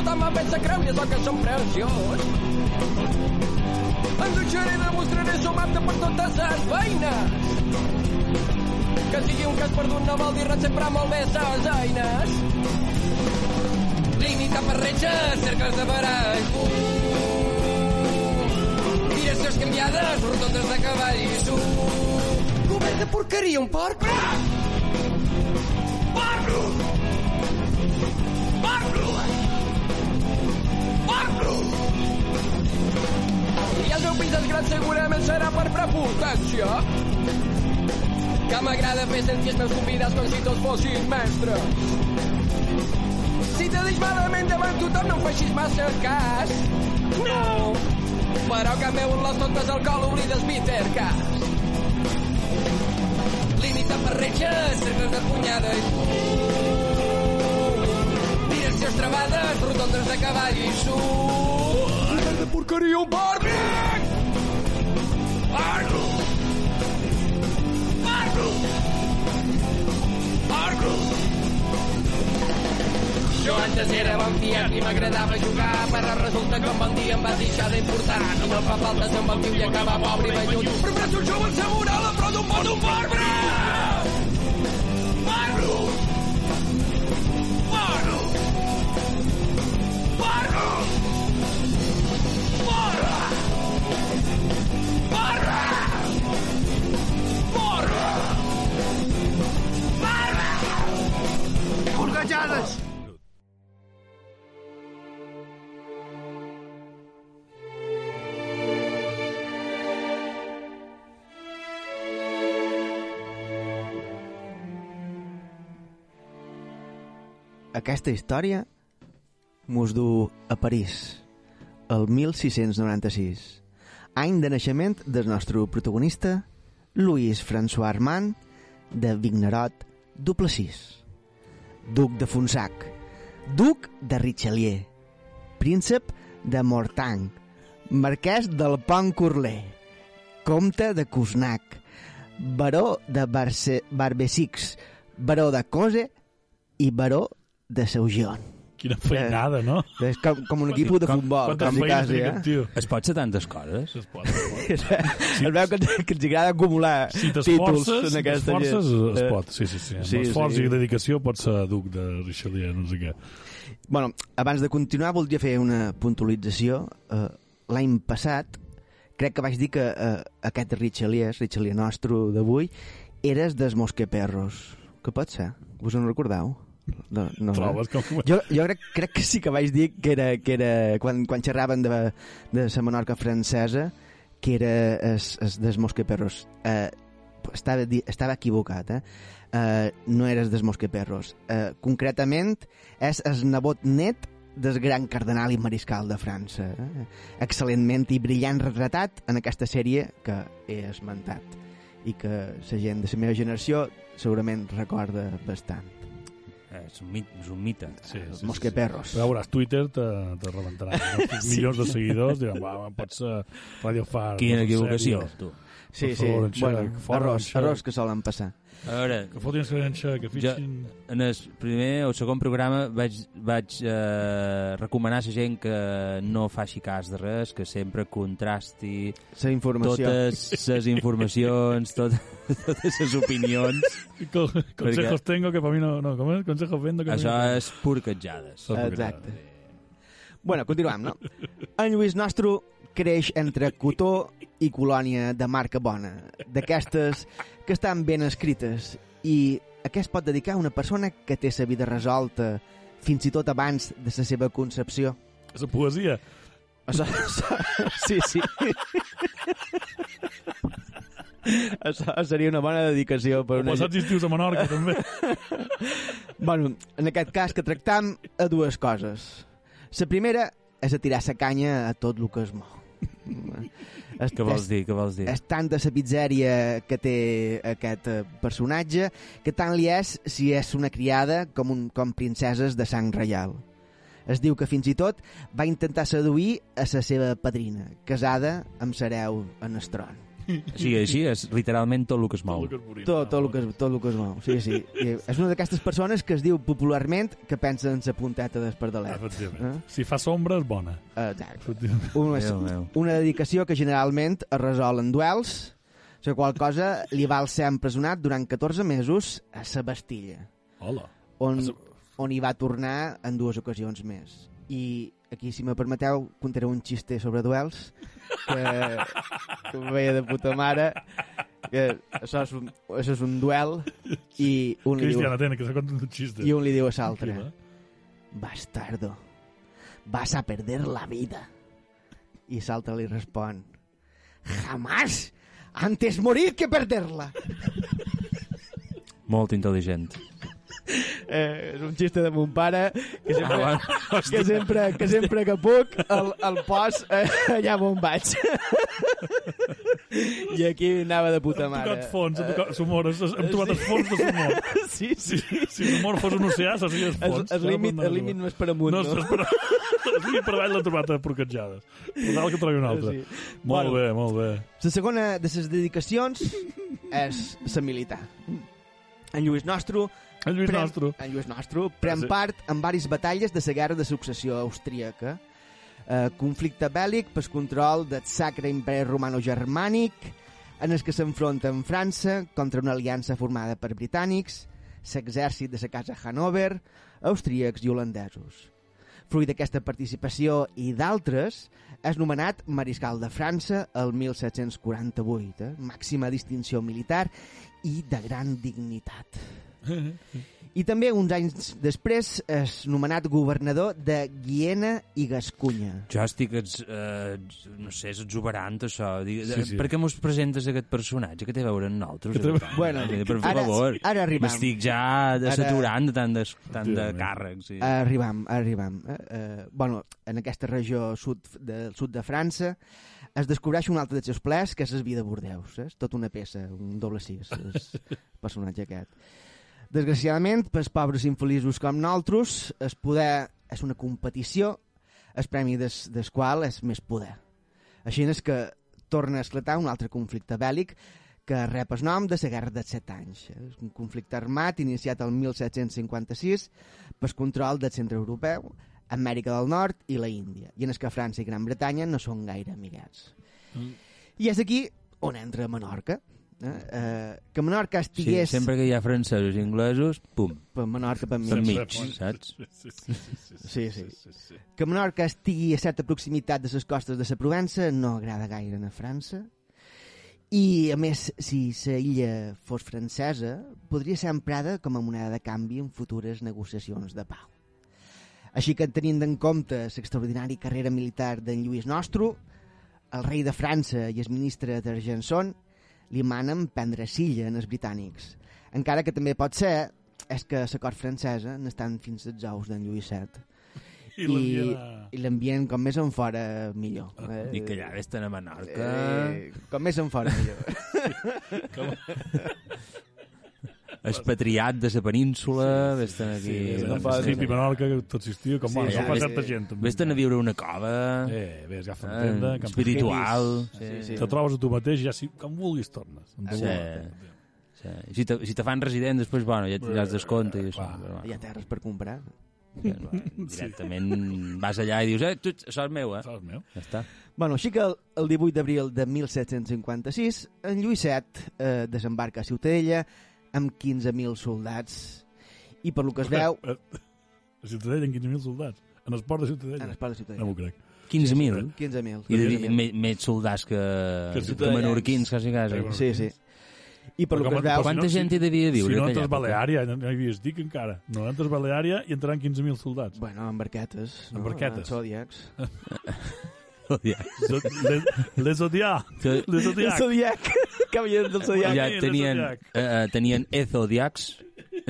I a més tothom em pensa creure això que som preciós. Em dutxaré i demostraré sumar-te per totes les feines. Que sigui un cas perdut no vol dir res, sempre molt bé les eines. Limita per retxes, cercles de barall. Direccions canviades, rotondes de cavall i su. Cobert de porqueria, un porc. Parlo! Parlo! Parlo! El meu pis és gran segurament serà per prepotència. Que m'agrada fer sentir els meus convidats com si tots fossin mestres. Si te deix malament davant tothom no em facis massa cas. No! Però que meu les totes al col oblides Peter Cas. Limita per retxes, cercles de punyada i Direccions travades, rotondes de cavall i su. Porqueria, un! Parlo! Parlo! Jo antes era bon fiat i m'agradava jugar, però resulta que un bon dia em vas deixar d'importar. No me'n fa falta ser amb el tio i acabar pobre i vellut. Prefereixo un jove assegurar la pro d'un bon d'un barbre! Aquesta història mos du a París, el 1696, any de naixement del nostre protagonista, Louis François Armand de Vignerot Duplessis, duc de Fonsac, duc de Richelieu, príncep de Mortang, marquès del Pont Curler, comte de Cusnac, baró de Barce Barbesix, baró de Cose i baró de Saugion. Quina feinada, no? És com, com un equip de futbol, feines quasi, té eh? aquest tio? Es pot ser tantes coses? Es pot, es pot. Es veu- es veu que, que ens agrada acumular Si títols t'esforces, en si aquesta t'esforces, gent. es Eh, pot. Sí, sí, sí. Amb Sí, esforç sí. i dedicació pots ser duc de Richelieu, no sé què. Bueno, abans de continuar, voldria fer una puntualització. Uh, L'any passat, crec que vaig dir que uh, aquest Richelieu, Richelieu nostre d'avui, eres dels Mosqueperros. Que pot ser? Us en recordeu? No, no, Trobes com... Jo, jo crec, crec que sí que vaig dir que era, que era quan, quan xerraven de, de la Menorca francesa, que era es, es dels Mosqueperros. Eh, estava, di- estava equivocat, eh? Eh, no eres dels Mosqueperros. Eh, concretament, és el nebot net del gran cardenal i mariscal de França. Eh? Excel·lentment i brillant retratat en aquesta sèrie que he esmentat i que la gent de la meva generació segurament recorda bastant. Eh, és, un mit, és un mite. Sí, sí, Mosqueperros. Però ja veuràs, Twitter te, te rebentarà. Els Sí. milions de seguidors diran, va, pots ser Radio Far. Quina no equivocació, tu. Sí, sí. favor, en bueno, Xac. errors que solen passar. A veure, Que fotin escrenxa, que jo, fixin... en el primer o segon programa vaig, vaig eh, recomanar a la gent que no faci cas de res, que sempre contrasti La informació. totes les informacions, tot, totes les opinions. Co- Consejos tengo que para mí no... no ¿Cómo es? Consejos vendo que Això no. és porquetjades. Són Exacte. Bueno, continuem, no? En Lluís Nostre creix entre cotó i colònia de marca bona, d'aquestes que estan ben escrites, i a què es pot dedicar una persona que té sa vida resolta fins i tot abans de la seva concepció? És la poesia. Això, això, sí, sí. Això seria una bona dedicació per una... passats estius a Menorca, també. Bueno, en aquest cas que tractam a dues coses. La primera és a tirar la canya a tot el que es mou. És, Què vols dir? Què vols dir? És tanta la pizzèria que té aquest eh, personatge que tant li és si és una criada com, un, com princeses de sang reial. Es diu que fins i tot va intentar seduir a la seva padrina, casada amb Sereu en el tron. Sí, així és literalment tot el que es mou. Tot el que es. Tot, tot, el que, es- tot el que es mou. Sí, sí. I és una d'aquestes persones que es diu popularment que pensa en sa punteta d'espardalet. Efectivament. Eh? Si fa sombra, és bona. Exacte. Una, una dedicació que generalment es resol en duels, la qual cosa li val ser empresonat durant 14 mesos a sa Bastilla, Hola. on, on hi va tornar en dues ocasions més. I aquí, si me permeteu, contaré un xiste sobre duels que, que em veia de puta mare que això és un, això és un duel i un li diu, Cristiana, tene, que se conta un xiste. i un li diu a l'altre. Bastardo, vas a perder la vida. I l'altre li respon Jamás, antes morir que perderla. Molt intel·ligent. Eh, és un xiste de mon pare que sempre, Ah, que sempre, que, sempre que puc el, el pos eh, allà on vaig. I aquí anava de puta Hem mare. tocat fons, hem tocat l'humor, hem trobat el fons de l'humor. Sí, sí. Si, si l'humor fos un oceà, seria el El, fons. el, límit, el límit no és per amunt, No, no? per, el límit per avall l'ha trobat a porquetjades. Total que trobi un altre. Sí. Molt Bueno. bé, molt bé. La segona de les dedicacions és la militar. En Lluís Nostro El Lluís pren, Nostro. En Lluís Nostro pren Sí. part en diverses batalles de la Guerra de Successió Austríaca, eh, conflicte bèl·lic pel control del Sacre Imperi Romano-Germànic, en el que s'enfronta amb França contra una aliança formada per britànics, l'exèrcit de la Casa Hanover, austríacs i holandesos. Fruit d'aquesta participació i d'altres, és nomenat Mariscal de França el 1748, eh? màxima distinció militar i de gran dignitat. I també, uns anys després, és nomenat governador de Guiena i Gascunya. Jo estic, ets, eh, no sé, és exuberant, això. Sí, sí. Per què mos presentes aquest personatge? Que té a veure amb nosaltres? Que té- Bueno, Eh, per ara- favor. ara arribam. M'estic ja Ara- saturant de tant de, tant de càrrecs. Sí. Arribam, arribam. Eh, eh, bueno, en aquesta regió sud, del sud de França es descobreix un altre dels seus plers, que és el vi de Bordeus. És tota una peça, un doble sis, el personatge aquest. Desgraciadament, pels pobres infeliços com nosaltres, el poder és una competició, el premi des, des qual és més poder. Així és que torna a esclatar un altre conflicte bèl·lic que rep el nom de la Guerra dels Set Anys. És un conflicte armat iniciat el 1756 per control del centre europeu, Amèrica del Nord i la Índia, i en el que França i Gran Bretanya no són gaire amiguets. Mm. I és aquí on entra Menorca. Eh? Eh, que Menorca Sí, estigués... sempre que hi ha francesos i inglesos, pum, Per Menorca per mi. per mig, saps? Sí, sí, sí, Sí, sí. sí, sí. Que Menorca estigui a certa proximitat de les costes de la Provença no agrada gaire a França. I, a més, si la illa fos francesa, podria ser emprada com a moneda de canvi en futures negociacions de pau. Així que, tenint en compte l'extraordinària carrera militar d'en Lluís Nostro, el rei de França i el ministre d'Argençon li manen prendre silla en els britànics. Encara que també pot ser és que la cort francesa n'estan fins als ous d'en Lluís VII I i, l'ambient... com més en fora millor. Eh, I que allà estan a Menorca... eh, com més en fora millor. expatriat de la península, sí, estan aquí... Sí, no pot- Mississippi, Menorca, que tot existia, com Sí, bueno, ja, això certa gent. Vés-te'n a viure una cova, Eh, bé, agafa una eh, tenda, camp espiritual... Sí, Sí, sí. Te trobes a tu mateix i ja si, com vulguis tornes. Ah, sí. sí. Si te, si te fan resident, després, bueno, ja tindràs descompte i això. Clar. Però, Hi ha terres per comprar. bueno, directament vas allà i dius, eh, tu, això és meu, eh? Saps meu? Ja està. Bueno, així que el, el 18 d'abril de 1756, en Lluïset eh, desembarca a Ciutadella amb 15.000 soldats i per lo que es veu Eh, A Ciutadella, en 15.000 soldats. En el port de en Ciutadella. el port de No Ciutadella. m'ho crec. 15.000. 15.000. I de, 15.000. me- més soldats que, que, ciutadans. menorquins, quasi, quasi. Sí, sí. I per lo que es veu... Quanta si no, gent hi devia viure? Si no entres? Baleària, no, no hi havies dic encara. No entres Baleària i entraran 15.000 soldats. Bueno, amb barquetes. Amb barquetes. En Zodiacs. Hòstia. Zo- Les, les odiar. Que- Les El odiar. Zodiac. Cavallers del Zodiac. Ja Sí, tenien, Zodiac. eh, tenien ezodiacs.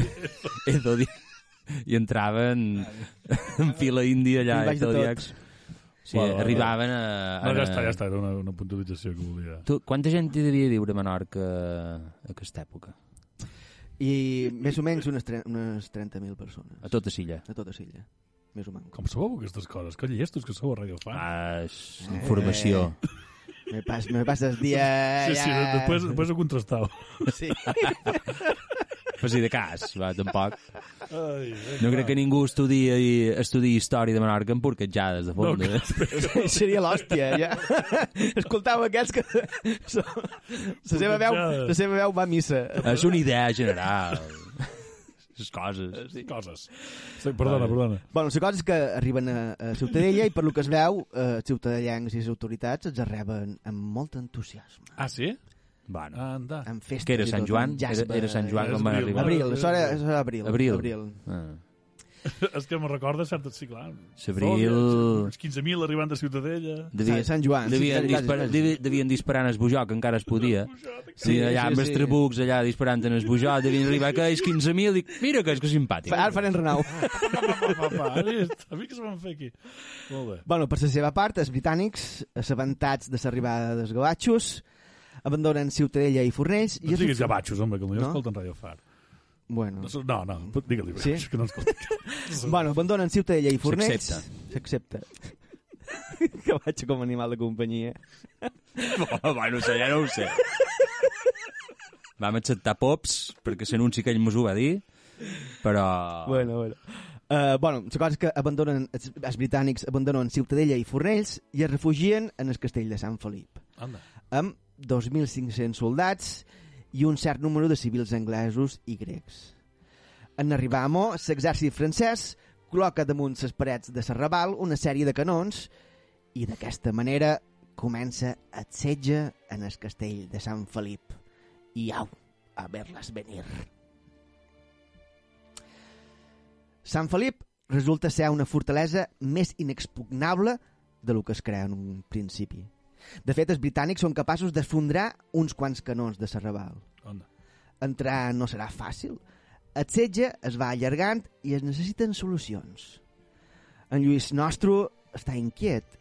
ezodiacs. I entraven en fila índia allà, ezodiacs. Sí, Bueno, arribaven a... No, a- ja està, ja està. Era una, una puntualització que volia. Tu, quanta gent hi devia viure a Menorca a aquesta època? I més o menys unes, unes 30.000 persones. A tota Silla. A tota Silla. Més o menys. Com sabeu aquestes coses? Que llestos que sou a Radio Fan. Ah, és informació. Me, pas, me passes dia... Sí, sí, allà- després, després ho contrastau. Sí. Faci de cas, va, tampoc. Ai, No crec que ningú estudi, estudi història de Menorca amb porquetjades de fons. No, No, Seria l'hòstia, ja. Escoltau aquests que... La seva, veu, la seva veu va a missa. És una idea general. Les coses. Sí. Coses. Sí, perdona, perdona. Bueno, la cosa és que arriben a, a Ciutadella i per lo que es veu, eh, els ciutadellencs i les autoritats els reben amb molt entusiasme. Ah, sí? Bueno, Anda. Amb festes que era Sant Joan? Era, era Sant Joan quan van abril, arribar. Abril, això era, això era abril. Abril. abril. Ah. És que me recorda certes... Sí, clar. S'abril... Uns 15.000 arribant de Ciutadella. Devia, Sant Joan. devien, sí, dispar, devi- devien disparar en el bujó, que encara es podia. Sí, Sí, allà sí, amb els sí. trabucs, allà disparant en el bujó, devien arribar aquells 15.000, dic, mira que és que simpàtic. Ara farem renau. A mi què se van fer aquí? Molt bé. Bueno, per la seva part, els britànics, assabentats de l'arribada dels gavatxos, abandonen Ciutadella i Fornells i No es... diguis gavatxos, home, que potser No? escolten Radio Far. Bueno, No, no, digue-li Sí? sí? que no escolten. bueno, abandonen Ciutadella i Fornells. S'accepta. S'accepta. Gavatxo com a animal de companyia. Bueno, això ja no ho sé. Vam acceptar Pops, perquè s'anunci que ell mos ho va dir, però... Bueno, bueno. Uh, bueno, la cosa és que abandonen, els, els britànics abandonen Ciutadella i Fornells i es refugien en el castell de Sant Felip, Anda. amb 2.500 soldats i un cert número de civils anglesos i grecs. En arribar a Mo, l'exèrcit francès col·loca damunt les parets de Serraval una sèrie de canons i d'aquesta manera comença el setge en el castell de Sant Felip. I au, a ver-les venir. Sant Felip resulta ser una fortalesa més inexpugnable de lo que es crea en un principi. De fet, els britànics són capaços d'esfondrar uns quants canons de Serraval. Anda. Entrar no serà fàcil. El setge es va allargant i es necessiten solucions. En Lluís Nostro està inquiet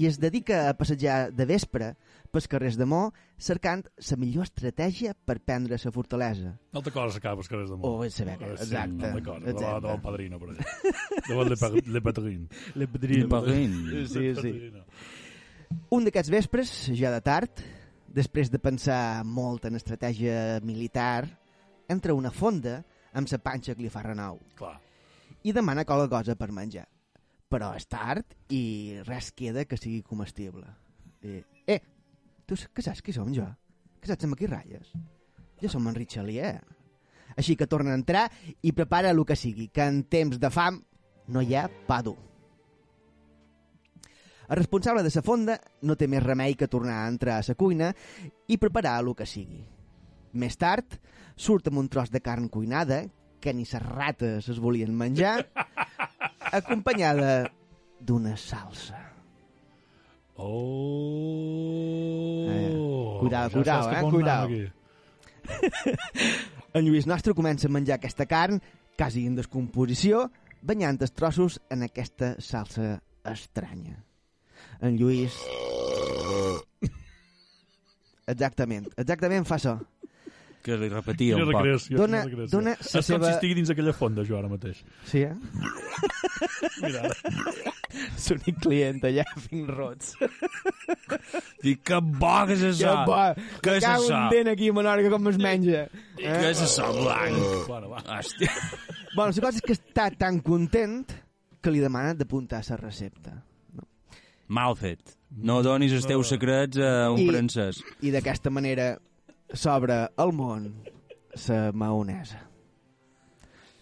i es dedica a passejar de vespre pels carrers de Mo cercant la millor estratègia per prendre la fortalesa. Altra cosa s'acaba als carrers de O Mont. és saber que... Sí, Exacte. altra cosa. Davant exacte. del padrino, per allà. Davant le, pa- le padrino. Le Le Paguin. Sí, Le sí. padrino. Un d'aquests vespres, ja de tard, després de pensar molt en estratègia militar, entra una fonda amb sa panxa que li fa renou Clar. i demana qualque cosa per menjar. Però és tard i res queda que sigui comestible. I, eh, tu que saps qui som jo? Que saps amb qui ratlles? Jo som en Richelieu. Així que torna a entrar i prepara el que sigui, que en temps de fam no hi ha pa dur. El responsable de la fonda no té més remei que tornar a entrar a la cuina i preparar el que sigui. Més tard, surt amb un tros de carn cuinada, que ni les rates es volien menjar, acompanyada d'una salsa. Oh! Eh, cuidao, cuidao, eh, cuidao. En Lluís Nostre comença a menjar aquesta carn, quasi en descomposició, banyant els trossos en aquesta salsa estranya. En Lluís... Exactament, exactament fa això. Que li repetia Quina un poc. recreació, Dona- dona És la com seva- si estigui dins aquella fonda, jo, ara mateix. Sí, eh? Mira. L'únic client allà fent rots. Dic, que bo que és això! Que bo! Què és això? dent aquí a Menorca com es menja. Dic, Què és això, blanc? Bueno, va. Hòstia. Bueno, la cosa és que està tan content que li demana d'apuntar la recepta. Mal fet. No donis els teus secrets a un I- francès. I d'aquesta manera s'obre al món la maonesa.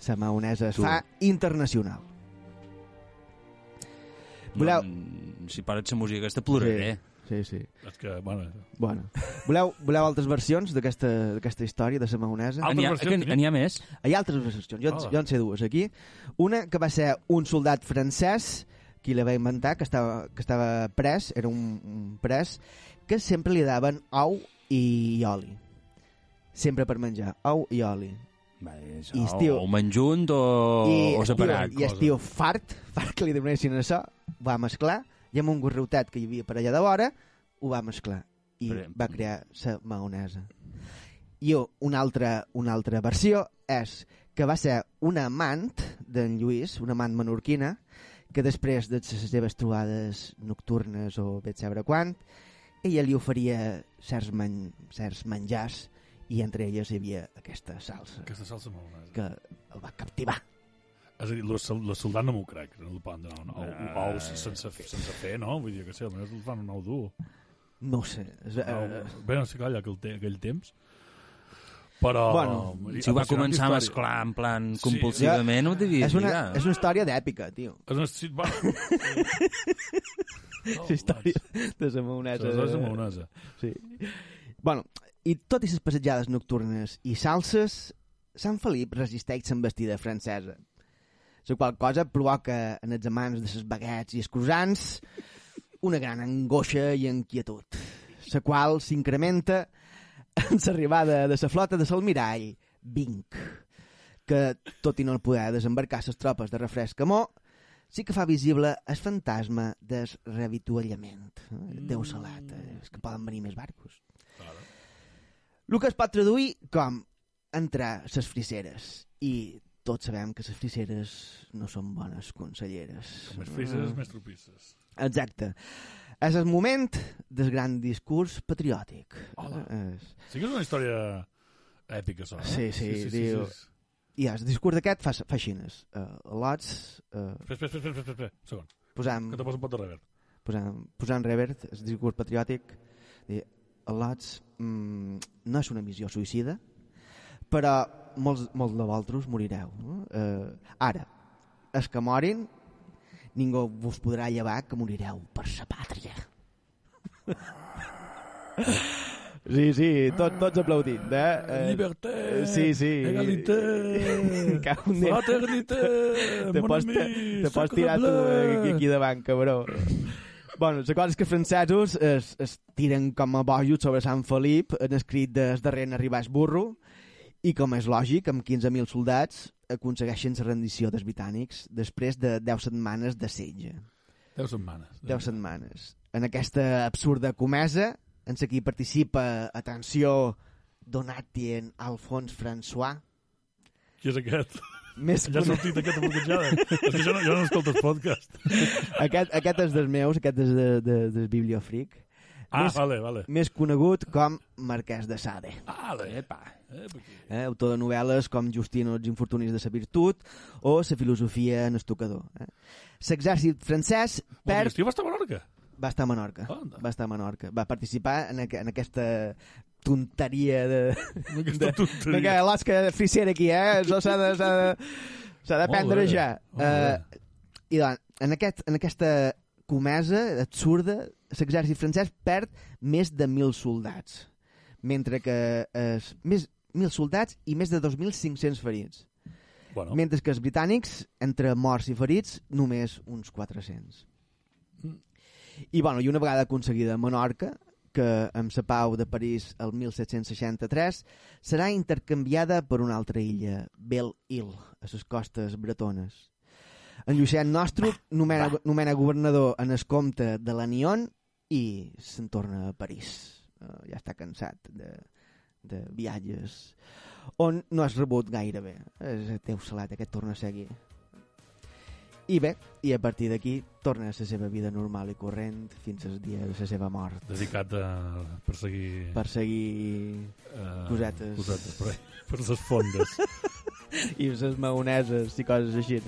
La maonesa es Tu. fa internacional. Voleu... No, si pares la música aquesta ploraré. Sí, sí. És que, bueno... Bueno. Voleu, voleu altres versions d'aquesta d'aquesta història de la maonesa? N'hi ha, n'hi ha més? Hi ha altres versions. Jo, Hola. jo en sé dues aquí. Una que va ser un soldat francès qui la va inventar, que estava, que estava pres, era un, un pres, que sempre li daven ou i oli. Sempre per menjar, ou i oli. Va, és, I estiu- o menjunt o, I, o separat. I estiu fart, fart que li donessin això, ho va mesclar, i amb un gorreutet que hi havia per allà de vora, ho va mesclar. I Però- va crear la maonesa. I una altra, una altra versió és que va ser una amant d'en Lluís, una amant menorquina, que després de les seves trobades nocturnes o bé saber quan, ella li oferia certs, men certs menjars i entre elles hi havia aquesta salsa Aquesta salsa maonesa. que el va captivar. És a dir, la, sol- la soldat no m'ho crec, no el poden donar un ou, Eh. ous sense, sense fer, no? Vull dir que sé, almenys el fan un ou dur. No ho sé. És, Uh, Bé, no sé clar, aquell, te aquell temps. Però... Bueno, Si ho va començar a mesclar en plan Sí. compulsivament, ho devia és, una, és una història d'èpica, tio. És una... Sí, oh, La història de la maonesa. La salsa maonesa. Sí. Bueno, i tot i les passejades nocturnes i salses, Sant Felip resisteix l'embestida francesa. La qual cosa provoca en els amants de les baguettes i els croissants una gran angoixa i inquietud, la qual s'incrementa amb l'arribada de la flota de l'almirall Vinc, que, tot i no poder desembarcar les tropes de refresc amor, sí que fa visible el fantasma del revituallament. Mm. Déu salat, eh, és que poden venir més barcos. Claro. El que es pot traduir com entrar ses friseres i tots sabem que les friseres no són bones conselleres. Com més frises, més tropisses. Exacte. És el moment del gran discurs patriòtic. Hola. És... Sí que és una història èpica, això. eh? Sí, sí, diu- I el discurs d'aquest fa, fa xines. Uh, lots... Uh, Espera, espera, espera, espera, segon, posam, que te poso un pot de reverb. posam, posant revert, el discurs patriòtic, dir, Lots mm, no és una missió suïcida, però molts, molts de vosaltres morireu. No? Eh, ara, els que morin, ningú vos podrà llevar que morireu per sa pàtria. Sí, sí, tot, tots aplaudint. Eh? Eh, Liberté, sí, sí. Déu. fraternité, te mon pots, ami, te, te pots tirar tu aquí, aquí davant, cabró. Bueno, la cosa és que els francesos es, es tiren com a bojos sobre Sant Felip en escrit des darrer en arribar el burro i com és lògic, amb 15.000 soldats aconsegueixen la rendició dels britànics després de 10 setmanes de setge. Deu setmanes. 10 setmanes. En aquesta absurda comesa, en la qui participa, atenció, Donatien Alphonse François, Qui és aquest? més Ja ha sortit aquesta bloquejada. és que jo no, jo no escolto el podcast. aquest, aquest és dels meus, aquest és de, de, del Bibliofric. Ah, Més- vale, vale. Més conegut com Marquès de Sade. Vale. Epa. Eh. Eh? Autor de novel·les com Justino els infortunis de sa virtut o sa filosofia en estucador. Eh? L'exèrcit francès perd... Estiu va estar a Menorca. Va estar a Menorca. Anda. Va estar a Menorca. Va participar en, aqu en aquesta tonteria de... Aquesta de tonteria. que l'Oscar de Frisser aquí, eh? Això s'ha de, de, de prendre ja. Eh, I doncs, en, aquest, en aquesta comesa absurda, l'exèrcit francès perd més de 1.000 soldats, mentre que es, més 1.000 soldats i més de 2.500 ferits. Bueno, Mentre que els britànics, entre morts i ferits, només uns 400. Mm. I, bueno, i una vegada aconseguida Menorca, que amb la pau de París el 1763 serà intercanviada per una altra illa, Belle-Île, a les costes bretones. En Llucian Nostro nomena, nomena governador en el comte de l'Anion i se'n torna a París. Uh, ja està cansat de, de viatges on no has rebut gaire bé. És teu salat, aquest torna a seguir. I bé, i a partir d'aquí torna a la seva vida normal i corrent fins al dia de la seva mort. dedicat a perseguir... Per seguir eh, cosetes. Cosetes, per, ahí, per les fondes. i les maoneses i coses així.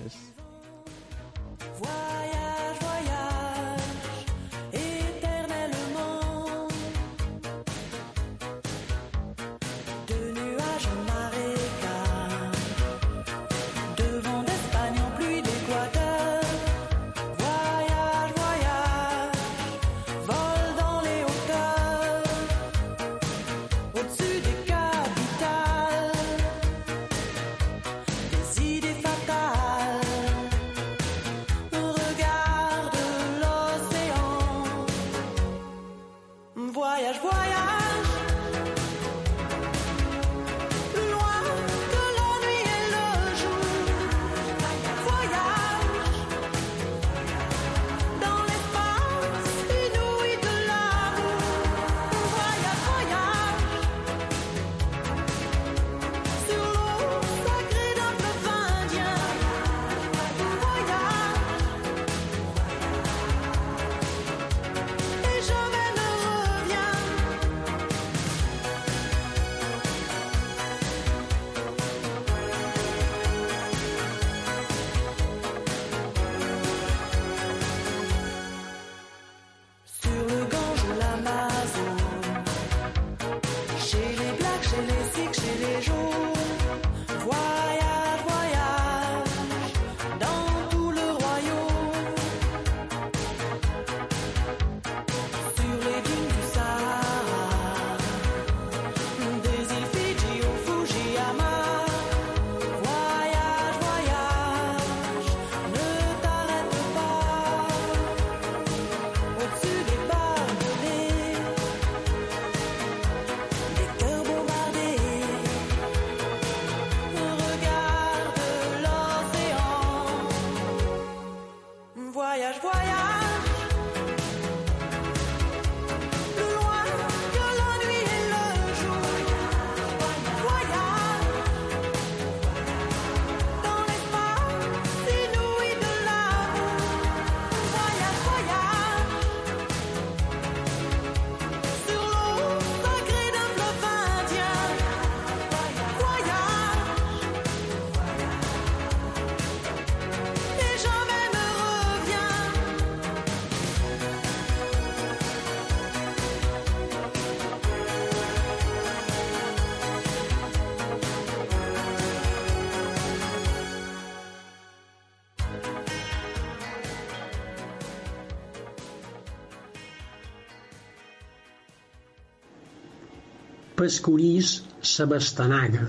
Pescorís s'abastanaga,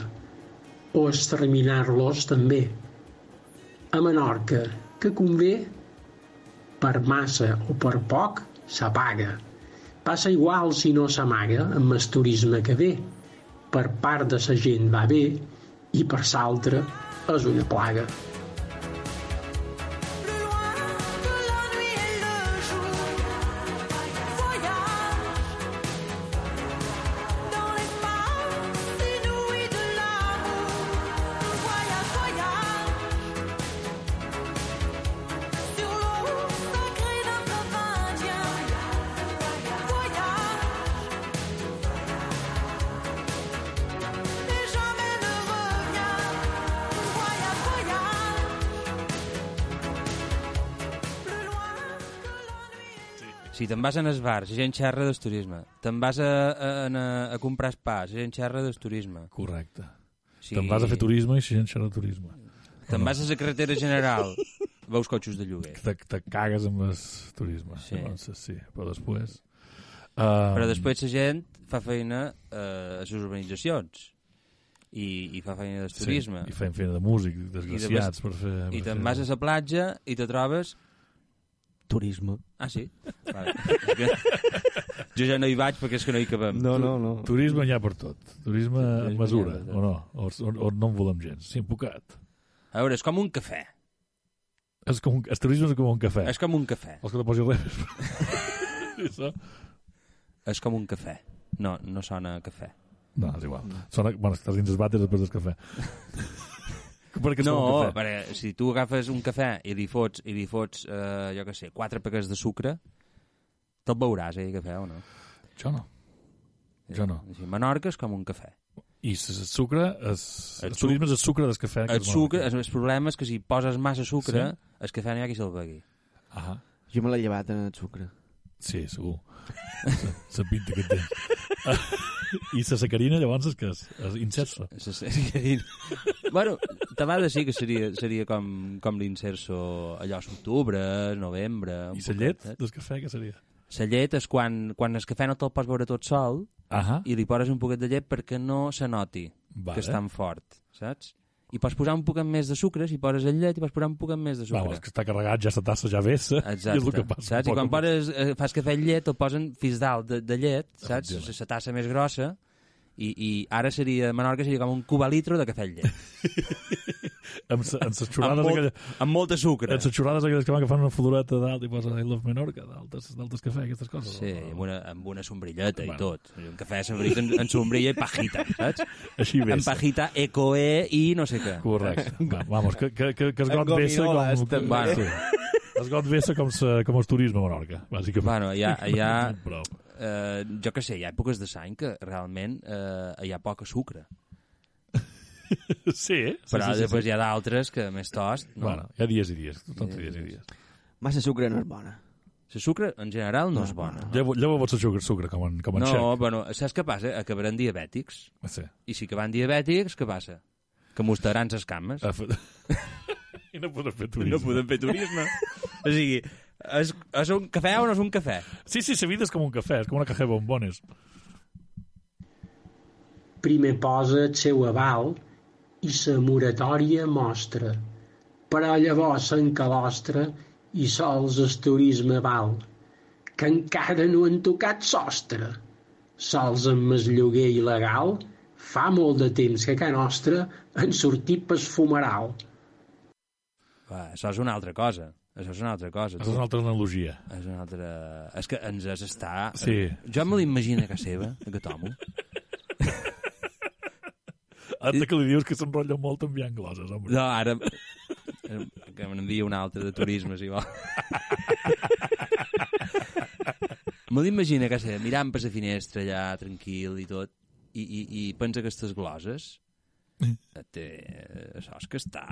o exterminar-los també. A Menorca, que convé, per massa o per poc, s'apaga. Passa igual si no s'amaga amb el turisme que ve. Per part de sa gent va bé i per s'altra és una plaga. Vas en els bars, gent xerra del turisme. Te'n vas a, a, a, a comprar la gent xerra del turisme. Correcte. Si Te'n vas a fer turisme i gent xerra de turisme. Te'n vas a la carretera general, veus cotxos de lloguer. Te, te cagues amb el turisme. Sí. Llavors, sí, però després... Uh, Però després la gent fa feina eh, a les urbanitzacions i, i fa feina del turisme. Sí, I fem feina de músic, desgraciats per fer... I per te'n fer- vas a la platja i te trobes... Turisme. Ah, sí? Vale. Que jo ja no hi vaig perquè és que no hi cabem. No, no, no. Turisme n'hi ha per tot. Turisme Turisme mesura, ha o no? O, o, o no en volem gens. Sí, empocat. A veure, és com un cafè. És com un, el turisme és com un cafè. És com un cafè. Vols que te posi res? És com un cafè. No, no sona a cafè. No, és igual. Sona, bueno, estàs dins els vàters després del cafè. Perquè No, un cafè. perquè si tu agafes un cafè i li fots, i li fots eh, jo què sé, quatre paquets de sucre, te'l veuràs, eh, cafè o no? Jo no. Jo no. Així, Menorca és com un cafè. I el sucre, és, El el, turisme és el sucre del cafè. El sucre, el, el problema és que si poses massa sucre, Sí. el cafè no hi ha qui se'l begui. Ah, Jo me l'he llevat en el sucre. sí, segur. La pinta que tens. I la sacarina, llavors, és que és, és. Se- se- se- bueno, tabada sí que seria, seria com, com l'inserso allò a l'octubre, novembre... I la llet del cafè, què seria? La llet és quan, quan el cafè no te'l pots veure tot sol Ahà. i li poses un poquet de llet perquè no se noti Vale. que és tan fort, saps? I pots posar un poquet més de sucre, si poses el llet i pots posar un poquet més de sucre. Vamos, que està carregat, ja la tassa ja vessa. Exacte, I és el que passa. saps? I quan poses, eh, fas cafè amb llet, te'l posen fins dalt de, de llet, saps? La tassa més grossa, i, i ara seria, Menorca seria com un cubalitro de cafè amb llet. Amb, sa- amb les amb, xorrades molt, aquelles... amb molta sucre. Amb les xorrades aquelles que van que fan una floreta dalt i posen I love Menorca, d'altes d'altes cafè, aquestes coses. Sí, amb una, amb una sombrilleta Bueno. i tot. Un cafè sombrilla en, en sombrilla i pajita, saps? Així En vessa. pajita, ecoe i no sé què. Correcte. Va, vamos, que, que, que, que es Amb got vessa gominoles, com... Bueno. Sí. Es got vessa com, sa, com el turisme a Menorca, bàsicament. Bueno, ha Prou. Eh, jo que sé, hi ha èpoques de l'any que realment eh, hi ha poca sucre. Sí, eh? Sí, Però sí, sí, després sí. hi ha d'altres que més tost. No? Bueno, hi ha dies i dies, tothom té dies i dies. Massa sucre no és bona. La sucre, en general, no és bona. Llevo, llevo vols sucre, sucre com en, com en No, xec. bueno, saps què passa? Acabaran diabètics. Sí. I si acaben diabètics, què passa? Que mostraran les cames. Ah, fa- I no podem fer turisme. fer turisme. o sigui, és, és un cafè o no és un cafè? Sí, sí, la vida és com un cafè, és com una de bombones. primer posa el seu aval i sa moratòria mostra, però llavors s'encalostra i sols el turisme val, que encara no han tocat sostre. Sols amb el lloguer il·legal fa molt de temps que a casa nostra han sortit pel fumeral. Va, això és una altra cosa. Això és una altra cosa. Això és una altra analogia. És una altra... És que ens has està... Sí. Jo me l'imagino casa seva, aquest home. Ara que li dius que s'enrotlla molt enviant gloses, home. No, ara... Que me n'envia un altre de turisme, si vol. me l'imagino a casa seva, mirant per la finestra allà, tranquil i tot, i, i, i pensa que aquestes gloses té, això és que està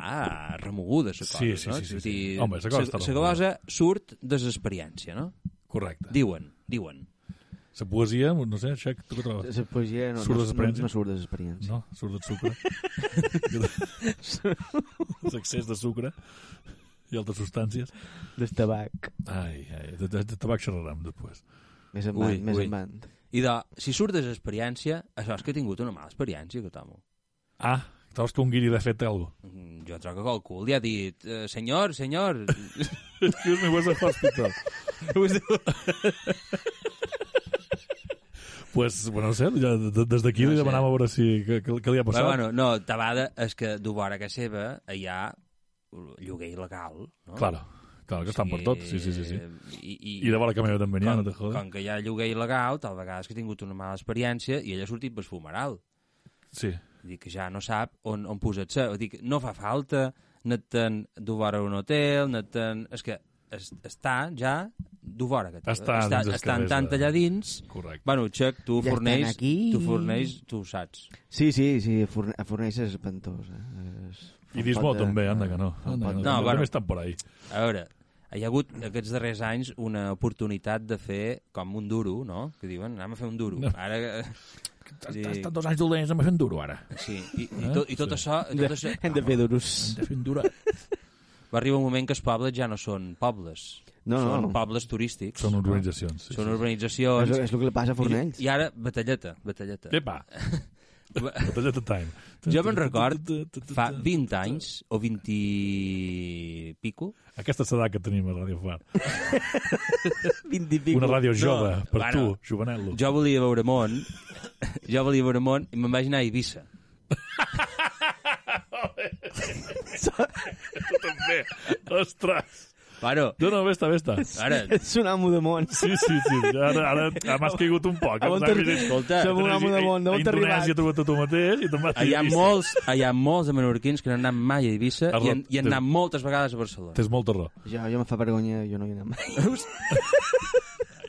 remoguda, la cosa, Sí, sí, no? sí, sí, sí. dir, Home, la cosa està la glosa surt de l'experiència, no? Correcte. Diuen, diuen. La poesia, no sé, Xec, tu què trobes? La poesia no, Surt de no, no, no surt de l'experiència. No, surt del sucre. L'excés de sucre i altres substàncies. Del tabac. Ai, ai, de, de, de tabac xerrarem després. Més en Ui, band, més ui. en band. I de, si surt de l'experiència, això és que he tingut una mala experiència, que tomo. Ah, trobes que un guiri ha fet alguna cosa? Mm, Jo trobo que el cul li ha dit eh, senyor, senyor... Excuse me, where's the hospital? pues, bueno, no sé, ja, de- des d'aquí No li sé. demanàvem a veure si, què, què, li ha Però, passat. bueno, no, tabada és que du vora que seva hi ha lloguer il·legal, no? Claro, claro, que estan per tot, sí, sí, sí. sí. I, i, I de vora que també n'hi ha, no te jodes. com que hi ha lloguer il·legal, tal vegades que he tingut una mala experiència i ell ha sortit per fumeral. Sí, Dic que ja no sap on, on posar-se. Dic, no fa falta, du vora un hotel, net-te'n... És que es, està ja du vora que. Està està, els estan tant de- allà dins... correcte. Bueno, Xec, tu Ja forneix, aquí. tu forneix, tu ho saps. Sí, sí, sí, a Forn- a Fornells és espantós. Eh? És... I Dismo també, anda que no. Anda, de- No, no, bueno. estan por ahí. A veure, hi ha hagut aquests darrers anys una oportunitat de fer com un duro, no? Que diuen, anem a fer un duro. No. Ara, eh, Sí. Has estat dos anys dolents, de fer un duro ara. sí, i, i, Eh? tot, i tot Sí. això... i Tot això Hem de fer duros. Hem de fer un duro. va arribar un moment que els pobles ja no són pobles. No, són no. pobles turístics. Són urbanitzacions. Sí, Són sí. urbanitzacions. És, és el que li passa a Fornells. I, I ara, batalleta, batalleta. Epa, de. Jo me'n record, fa 20 anys, o 20 i pico, Aquesta és l'edat que tenim a Radio Far. 20 i pico. Una ràdio jove, No, per bueno, tu, jovenel·lo. jo volia veure món, jo volia veure món i me'n vaig anar a Eivissa. Tu també. Ostres. Bueno, No, no, vés-te, vés-te. ara, És un amo de món. Sí, sí, sí. Ara, ara, ara m'has caigut un poc. A on que- escolta, Som un amo de món, d'on A t'ha arribat? Indonèsia t'ho tu mateix i te'n vas hi ha Eivissa. molts, hi ha molts de menorquins que no han anat mai a Eivissa i han, i han anat moltes vegades a Barcelona. Tens molta raó. Jo, jo me fa vergonya, jo no hi he anat mai.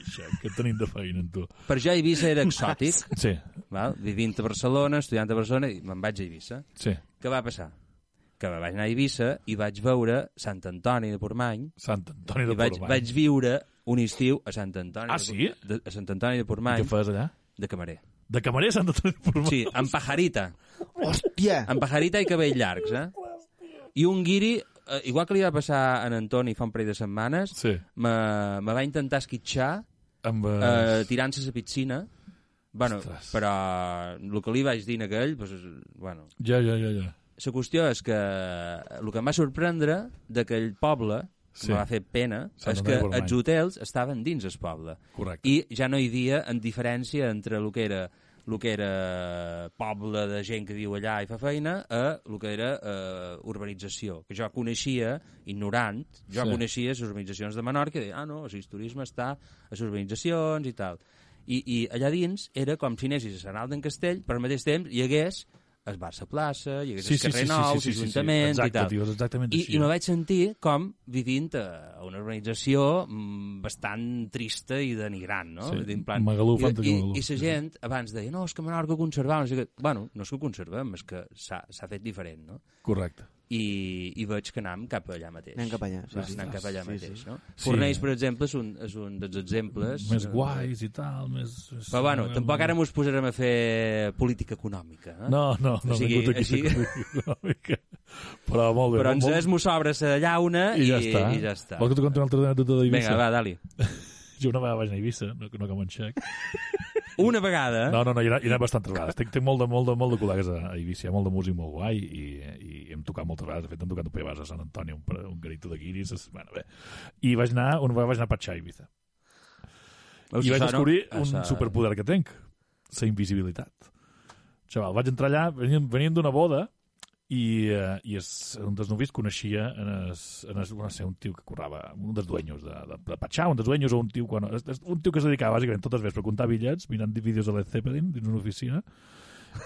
Això, que tenim de feina en tu. Per jo Eivissa era exòtic, Sí, val? vivint a Barcelona, estudiant a Barcelona, i me'n vaig a Eivissa. sí. Què va passar? Que vaig anar a Eivissa i vaig veure Sant Antoni de Portmany Sant Antoni de i vaig, Portmany. vaig viure un estiu a Sant Antoni Ah, de, sí? de, a Sant Antoni de Què Portmany fas allà? de camarer. De camarer a Sant Antoni de Portmany? Sí, amb pajarita. Hòstia! Amb pajarita i cabell llargs, eh? I un guiri, eh, igual que li va passar a en Antoni fa un parell de setmanes, Sí. me, me va intentar esquitxar Amb... eh, Eh... tirant-se a la piscina. Bueno, Ostres. però el que li vaig dir a aquell, doncs, bueno, Ja, ja, ja, ja. La qüestió és que el que em va sorprendre d'aquell poble, Sí. va fer pena, Sant és que els hotels estaven dins el poble. Correcte. I ja no hi havia en diferència entre el que era el que era poble de gent que viu allà i fa feina a el que era eh, urbanització, que jo coneixia, ignorant, jo Sí. coneixia les urbanitzacions de Menorca i deia, ah, no, el turisme està a les urbanitzacions i tal. I, I allà dins era com si anessis a Sant Alt d'en Castell, però al mateix temps hi hagués el Barça Plaça, hi hagués el carrer Nou, l'Ajuntament Exacte, i tal. exactament I, així. I me vaig sentir com vivint a una urbanització mm, bastant trista i denigrant, no? Sí, en plan, Magalú, I, i, Magalú. I la gent abans deia, no, és que Menorca conservava, no sé què. Bueno, no és que ho conservem, és que s'ha fet diferent, no? Correcte. I, i veig que anem cap allà mateix. Anem cap allà, sí, sí. anem cap allà Sí, mateix, sí. no? Sí. Fornells, per exemple, és un, és un dels exemples... Més guais i tal, més... Però bueno, tampoc ara mos posarem a fer política econòmica, eh? No, no, no, O sigui, aquí així- econòmica. Però molt bé. Però ens molt, és, mos sobra la llauna I i, ja està. i ja està. Vols que t'ho conti una altra anècdota d'Eivissa? Vinga, va, Dali. Jo una vegada vaig anar a Eivissa, no, no com en Xec. Una vegada... No, no, no, hi ha, hi ha bastantes vegades. Tinc, tinc molt, de, molt, de, molt de col·legues a, a Eivissa, molt de músic molt guai i, i hem tocat moltes vegades. De fet, hem tocat un pebas a Sant Antoni, un, un garito de guiris. És, bueno, bé. I vaig anar, una vegada vaig anar a Patxar a Eivissa. I vaig descobrir un superpoder que tenc, la invisibilitat. Xaval, vaig entrar allà, venint d'una boda, i, uh, i es, un dels novis coneixia en es, en es, no sé, un tio que currava, un dels dueños de, de, de Patxà, un dels dueños o un tio, quan, es- un tio que es dedicava bàsicament totes les vespres a comptar bitllets, mirant vídeos de Led Zeppelin dins una oficina,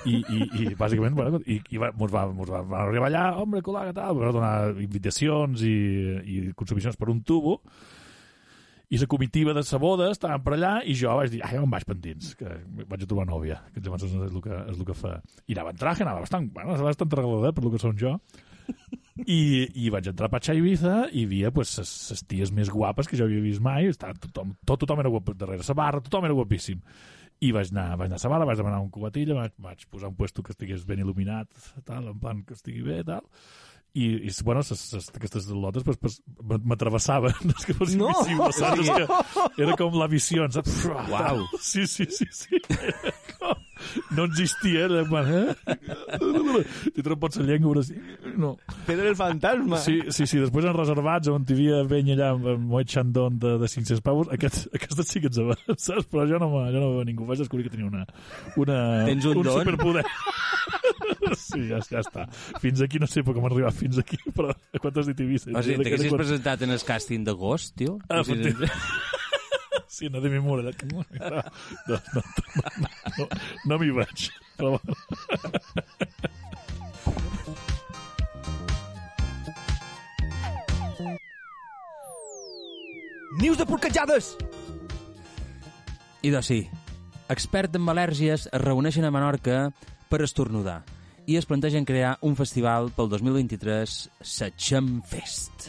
i, i, i bàsicament, bueno, i, i va, mos, va, mos va, va arribar allà, hombre, col·lega, tal, va donar invitacions i, i consumicions per un tubo, i la comitiva de sa boda estaven per allà i jo vaig dir, ai, on vaig pendents que vaig a trobar nòvia, que llavors és el que, és el que fa. I anava en traje, anava bastant, bueno, bastant arregladet per lo que som jo. I, i vaig entrar a Patxa Ibiza i hi havia pues, ses, ses ties més guapes que jo havia vist mai, estava tothom, tot, tothom era guap darrere la barra, tothom era guapíssim. I vaig anar, vaig anar a la barra, vaig demanar un cubatilla, vaig, vaig posar un puesto que estigués ben il·luminat, tal, en plan que estigui bé, tal, i, i bueno, ses, ses, aquestes lotes pues, pues, m'atravessaven, no que fossin No! visibles, saps? És que era com la visió, saps? Uau. Sí, sí, sí, sí. Era com... No existia, era en plan, eh? T'hi trempats la llengua, però sí. No. Pedro el fantasma. Sí, sí, sí, després en reservats on hi havia penya allà amb, Moet Chandon de, de 500 pavos, aquest, aquestes sí que ens va, saps? Però jo no, jo no ningú. Vaig descobrir que tenia una, una, Tens un don? superpoder. sí, ja, ja està. Fins aquí no sé com arribar fins aquí, però quantes dit Ibiza? O sigui, t'haguessis presentat en el càsting d'agost, tio? Ah, sí, no de mi mura. No, no, no, no, no, no m'hi vaig. Però bueno. Nius de porcatjades! I doncs sí, experts en al·lèrgies es reuneixen a Menorca per estornudar i es plantegen crear un festival pel 2023, Satxem Fest.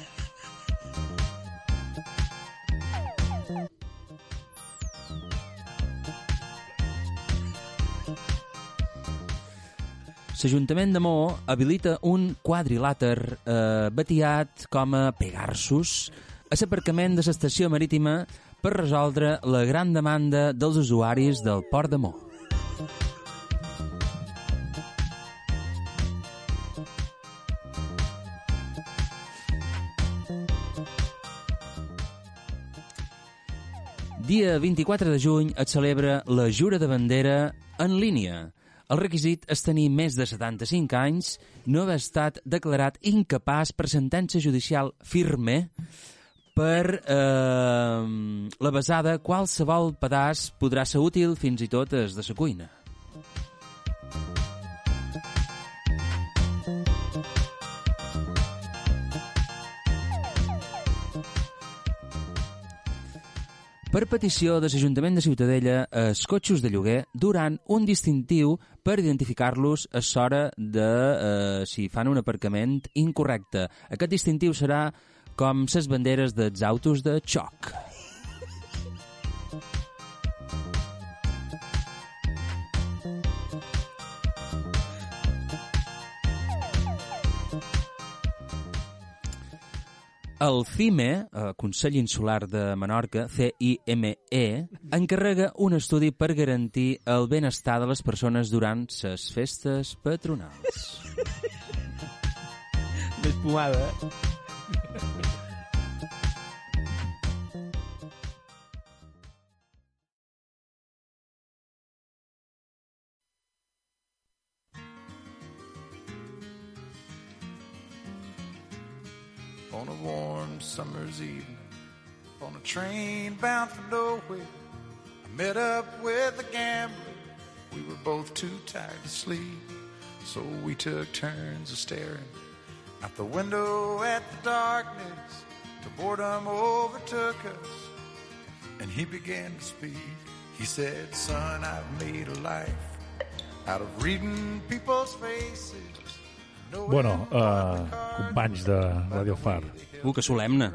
L'Ajuntament de Maó habilita un quadrilàter eh, batiat com a Pegarsus a l'aparcament de l'estació marítima per resoldre la gran demanda dels usuaris del port de Maó. Dia 24 de juny es celebra la Jura de Bandera en línia. El requisit és tenir més de 75 anys, no haver estat declarat incapaç per sentència judicial firme per eh, la basada qualsevol pedaç podrà ser útil fins i tot es de la cuina. Per petició de l'Ajuntament de Ciutadella, els cotxos de lloguer duran un distintiu per identificar-los a l'hora de eh, si fan un aparcament incorrecte. Aquest distintiu serà com les banderes dels autos de xoc. El CIME, eh, Consell Insular de Menorca, CIME, encarrega un estudi per garantir el benestar de les persones durant les festes patronals. Més pomada, eh? Evening on a train bound for nowhere. I met up with a gambler. We were both too tired to sleep, so we took turns of staring out the window at the darkness. Till boredom overtook us, and he began to speak. He said, "Son, I've made a life out of reading people's faces." Bueno, uh, companys de Radio Far, Uh, que solemne.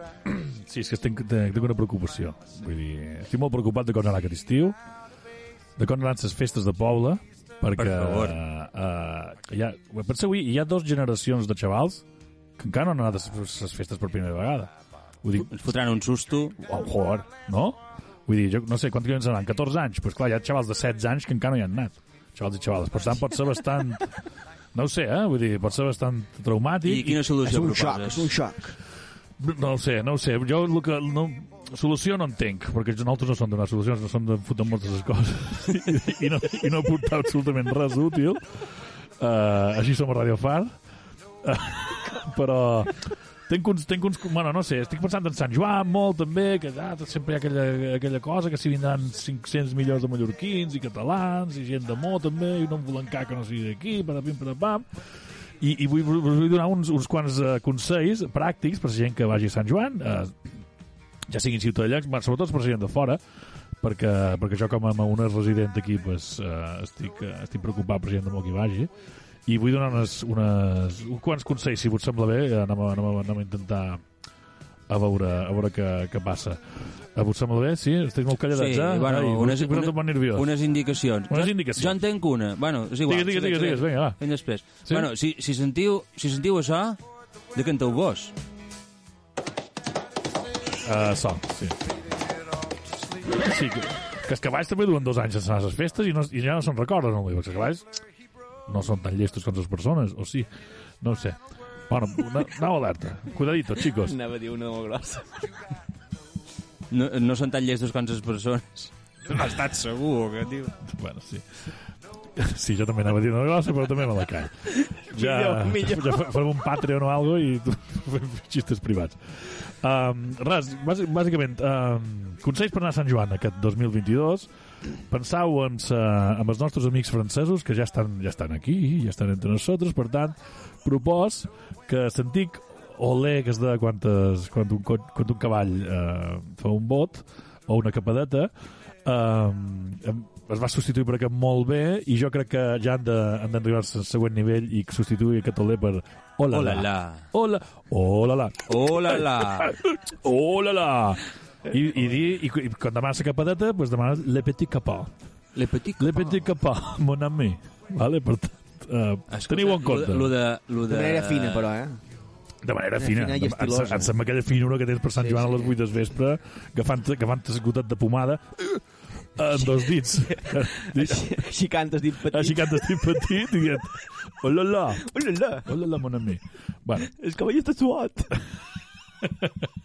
Sí, és que tinc, tinc, una preocupació. Vull dir, estic molt preocupat de com anar aquest estiu, de com anaran les festes de poble, perquè... Per favor. Uh, hi ha, penseu, hi ha dues generacions de xavals que encara no han anat a les festes per primera vegada. Vull dir, Ens fotran un susto. oh, joder, no? Vull dir, jo no sé, quants anys seran? 14 anys? Doncs pues clar, hi ha xavals de 16 anys que encara no hi han anat. Xavals i xavales. Per tant, pot ser bastant... No ho sé, eh? Vull dir, pot ser bastant traumàtic. I quina És solució un xoc, proposes? és un xoc. No ho sé, no ho sé. Jo el que... No, solució no entenc, perquè nosaltres no som de donar solucions, no som de fotre moltes coses i, i, no, i no aportar absolutament res útil. Uh, així som a Radio Far. però tenc uns, tenc uns... Bueno, no sé, estic pensant en Sant Joan molt, també, que ah, sempre hi ha aquella, aquella cosa, que si vindran 500 milions de mallorquins i catalans i gent de Mó, també, i no volen que no sigui d'aquí, patapim, patapam. I, i vull, vull donar uns, uns quants uh, consells pràctics per la gent que vagi a Sant Joan, uh, ja siguin ciutadans, sobretot per la gent de fora, perquè, perquè jo com a una resident aquí pues, uh, estic, uh, estic preocupat per gent de molt que vagi i vull donar unes, unes, uns quants consells, si us sembla bé, eh, anem a, anem a, anem a intentar a veure, a veure què, què passa. A vos sembla bé? Sí? Esteu molt calladets, Sí, eh? bueno, Ai, unes, us he posat un bon nerviós. unes indicacions. Unes Jo- indicacions. Jo en tenc una. Bueno, és igual. Digues, digues, digues, segueix. vinga, va. Fem després. Sí? Bueno, si, si, sentiu, si sentiu això, de canteu vos. Uh, so, sí. Sí, que, que els cavalls també duen dos anys sense les festes i, no, i ja no se'n recorden, no? Els cavalls no són tan llestos com les persones, o sí? No ho sé. Bueno, una, anau alerta. Cuidadito, chicos. Anava a dir una molt grossa. No, no són tan llestos com les persones. No estat segur, que tio. Bueno, sí. Sí, jo també anava a dir una grossa, però també me la call. Ja, Millor, millor. ja fa- farem un Patreon o algo i fem xistes privats. Um, res, bàs- bàsicament, um, consells per anar a Sant Joan aquest 2022. Pensau en, sa, en els nostres amics francesos que ja estan, ja estan aquí, ja estan entre nosaltres, per tant, propos que l'antic olé que es de quantes, quan, un, quan un cavall eh, fa un bot o una capadeta eh, es va substituir per aquest molt bé i jo crec que ja han d'arribar al següent nivell i substituir aquest olé per hola Hola, la la. hola hola la Hola, la. hola la i, i, dir, i, i quan demanes la capadeta pues demanes le petit capà Le petit le petit capà mon ami vale? per tant uh, teniu en compte Lo de, lo de... De manera fina, però, eh? de manera fina. fina i Em- estilosa. Em, em sembla aquella finura que tens per Sant Sí, Joan a les 8 del vespre, agafant, agafant esgotat de pomada en dos dits. Així, així cantes dit petit. Així que t'estic petit i dient hola la, Hola, la. hola la mon ami. Bueno, El cavall està suat.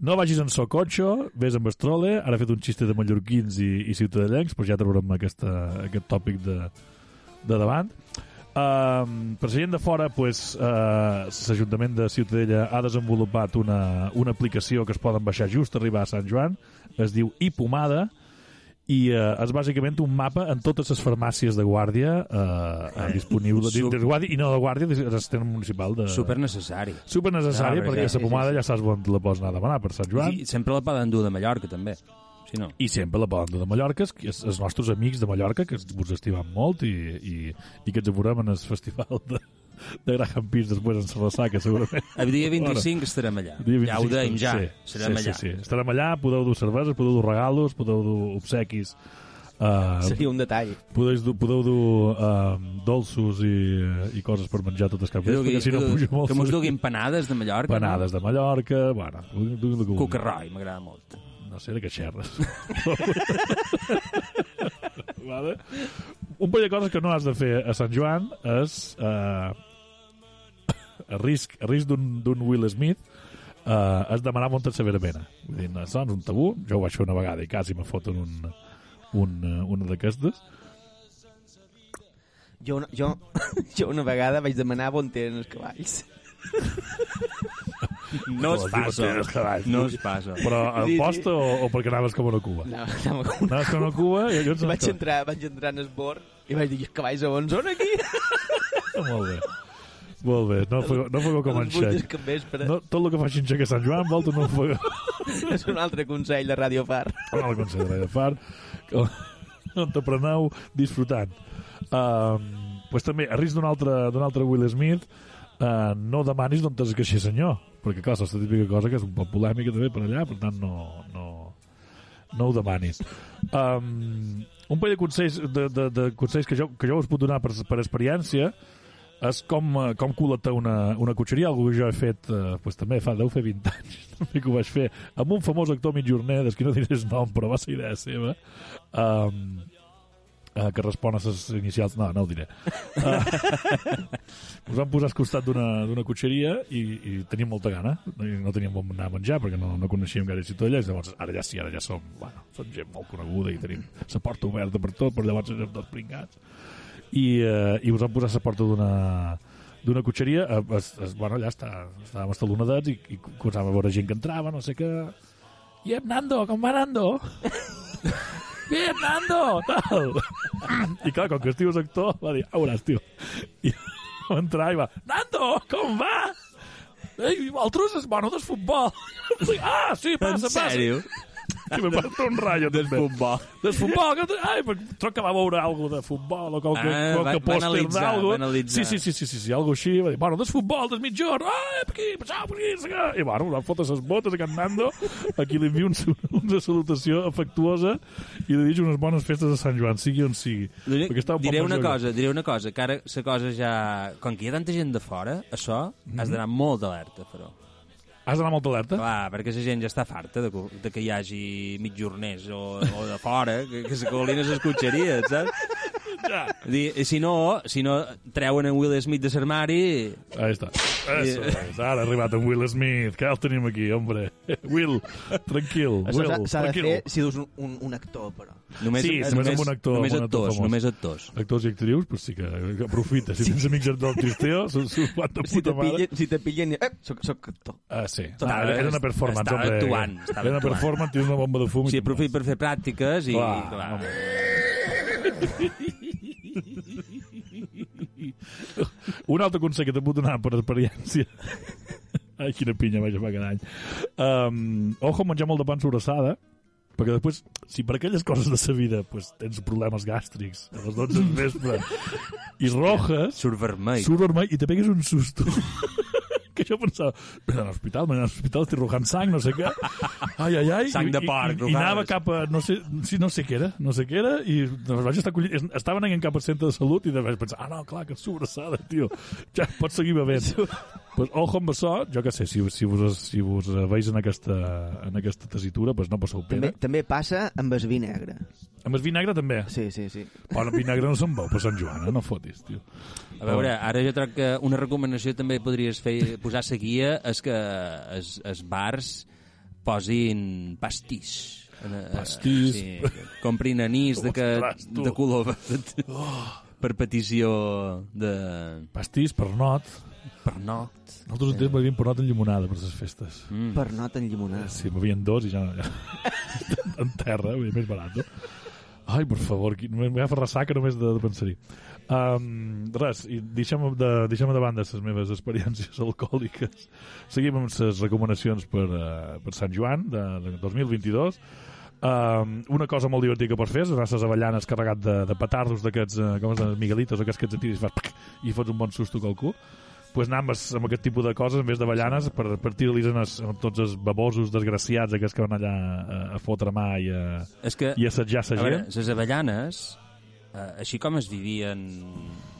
no vagis en so cotxo, vés amb estrole, ara he fet un xiste de mallorquins i, i ciutadellencs, però ja trobarem aquesta, aquest tòpic de, de davant. Um, per la gent de fora, pues, uh, l'Ajuntament de Ciutadella ha desenvolupat una, una aplicació que es poden baixar just a arribar a Sant Joan, es diu iPomada, i uh, és bàsicament un mapa en totes les farmàcies de guàrdia uh, disponible dins Sup- de guàrdia, i no de guàrdia, del sistema municipal de... Super necessari. Super necessari, Ah, perquè sí, la pomada ja saps on la pots anar a demanar per Sant Joan. I sempre la poden dur de Mallorca, també. Si no. I sempre la poden dur de Mallorca, que és els nostres amics de Mallorca, que vos estimam molt i, i, i que ens veurem en el festival de, de Graham Peace després en la ressaca, segurament. El dia 25 estarem allà. Dia Ja ho 25, deim, ja. Sí, Serem sí, allà. Sí, sí. Estarem allà, podeu dur cerveses, podeu dur regalos, podeu dur obsequis, uh, Seria un detall. podeu, dur, podeu dur uh, dolços i, i coses per menjar tot el cap. Que, dugui, perquè si no que, dugui- molt. que mos duguin panades de Mallorca. Panades de Mallorca, bueno, duguin, que No? Cucarroi, m'agrada molt. No sé de què xerres. vale? Un parell de coses que no has de fer a Sant Joan és eh, a risc, a risc d'un d'un Will Smith eh, és demanar molta severament. Vull dir, no, això és un tabú. Jo ho vaig fer una vegada i quasi me foten un, un, eh, una d'aquestes. Jo, una- jo, jo una vegada vaig demanar on tenen els cavalls. No es passa. No es passa. Però sí. posta o, o perquè anaves com una cuba? No, anava com una... Anaves com una cuba i llavors... Vaig entrar, vaig entrar en el bord i vaig dir, "I els cavalls on són aquí? Molt bé. Molt bé, no feu, no feu com en xec. No, tot el que faci en xec a Sant Joan, volta no feu. És un altre consell de Radio Far. no el considero de far. que On te preneu disfrutant. Um, pues també, a risc d'un altre, altre Will Smith, uh, no demanis d'on t'has queixer senyor, perquè clar, és la típica cosa que és un poc polèmica també per allà, per tant no, no, no ho demanis. Um, un parell de consells, de, de, de consells que, jo, que jo us puc donar per, per experiència és com, eh, com col·lectar una, una cotxeria, algo que jo he fet eh, pues, també fa, deu fer 20 anys també que ho vaig fer, amb un famós actor mitjorner des que no diré el nom, però va ser idea seva. Um, uh, que respon a les inicials. No, no ho diré. Uh, ens vam posar al costat d'una cotxeria i, i teníem molta gana. I no teníem on anar a menjar perquè no, no coneixíem gaire Ciutadella llavors ara ja sí, ara ja som, bueno, som gent molt coneguda i tenim la porta oberta per tot però llavors érem dos pringats. I, eh, i us vam posar la porta d'una d'una cotxeria, eh, es, es, bueno, allà està, estàvem estalonadets i, i començàvem a veure gent que entrava, no sé què... I Nando, com va Nando? Bien, Nando! Tal. I clar, com que el tio és actor, va dir, ah, veuràs, tio. I va entrar i va, Nando, com va? Ei, vosaltres és bueno del futbol. ah, sí, passa, en sèrio? passa. I me va fer un Del també. futbol. Del futbol, que, ai, troc que va veure alguna de futbol o qualque, Ah, qualque va- pòster. Sí, sí, sí, sí, sí, sí, algo així. Va dir, bueno, del futbol, del mitjorn, ah, per aquí, passau per aquí. I bueno, va fotre ses botes a Can Nando, aquí li envio un, una salutació afectuosa i li dic unes bones festes a Sant Joan, sigui on sigui. Està un diré una cosa, diré una cosa, que ara la cosa ja... Com que hi ha tanta gent de fora, això Mhm. has d'anar molt d'alerta, però. Has d'anar molt alerta? Clar, perquè la gent ja està farta de, de que hi hagi mitjorners o, o de fora, que, que se colin a les cotxeries, saps? Ja. Dir, i si no, si no treuen en Will Smith de l'armari... Ahí està. Eso. Ara ha arribat en Will Smith, que el tenim aquí, hombre. Will, tranquil. Will, s'ha- s'ha de fer si dus un, un, actor, però. Només, Sí, només amb un actor- Només un actor actors, famós. només actors. Actors i actrius, pues sí que, que aprofita. Si tens amics del Tristeo, s'ho s'ho fan de Si te puta mare. pillen, si te pillen eh, soc, soc actor. Ah, sí. Estava- Ah, era una performance, estava hombre. actuant, estava Era una actuant. performance, tens una bomba de fum. i Sí, aprofit per fer pràctiques i... Clar, clar. Un altre consell que t'he pogut donar per experiència. Ai, quina pinya vaig a fa cada any. Um, ojo menjar molt de pan sobrassada, perquè després, si per aquelles coses de sa vida pues, tens problemes gàstrics a les 12 del vespre i rojes, Surt vermell. surt vermell i te pegues un susto. que jo pensava, ven a l'hospital, ven a l'hospital, estic rojant sang, no sé què. Ai, ai, ai. Sang de I- porc, I, i, rojades. anava cap a, no sé, sí, no sé què era, no sé què era, i doncs vaig estar collint, estaven anant cap al centre de salut i de vaig pensar, ah, no, clar, que sobrassada, tio. Ja pots seguir bevent. pues, ojo amb això, jo què sé, si, si, vos, si vos veis en aquesta, en aquesta tesitura, pues no passeu També, pena. també passa amb el vi negre. Amb el vi negre també. Sí, sí, sí. Però el vi negre no se'n veu per Sant Joan, eh? no fotis, tio. A veure, ara jo crec que una recomanació també podries fer, posar a guia és que els, els bars posin pastís. Eh, Pastís. Sí, que comprin anís de, que, de color verd per petició de Pastís, pernot. pernot. Nosaltres un temps bevien pernot en llimonada per les festes. Mm. Per not en llimonada. Sí, bevien dos i ja... ja en terra, més barat. No? Ai, per favor, només m'agafa ressaca només de, de pensar-hi. Um, res, i deixem de, deixem de banda les meves experiències alcohòliques. Seguim amb les recomanacions per, uh, per Sant Joan de, de 2022. Um, una cosa molt divertida que pots fer és anar a les avellanes carregat de, de petardos d'aquests, uh, com es diuen, miguelitos, aquests que ets a tiris i, fas, pac, i fots un bon susto al cul pues anar amb, amb aquest tipus de coses en vez d'avellanes per, per tirar-los en, es- en tots els babosos desgraciats aquests que van allà a, a fotre mà i a, És que, i a assetjar a sa veure, gent. les avellanes, eh, així com es vivien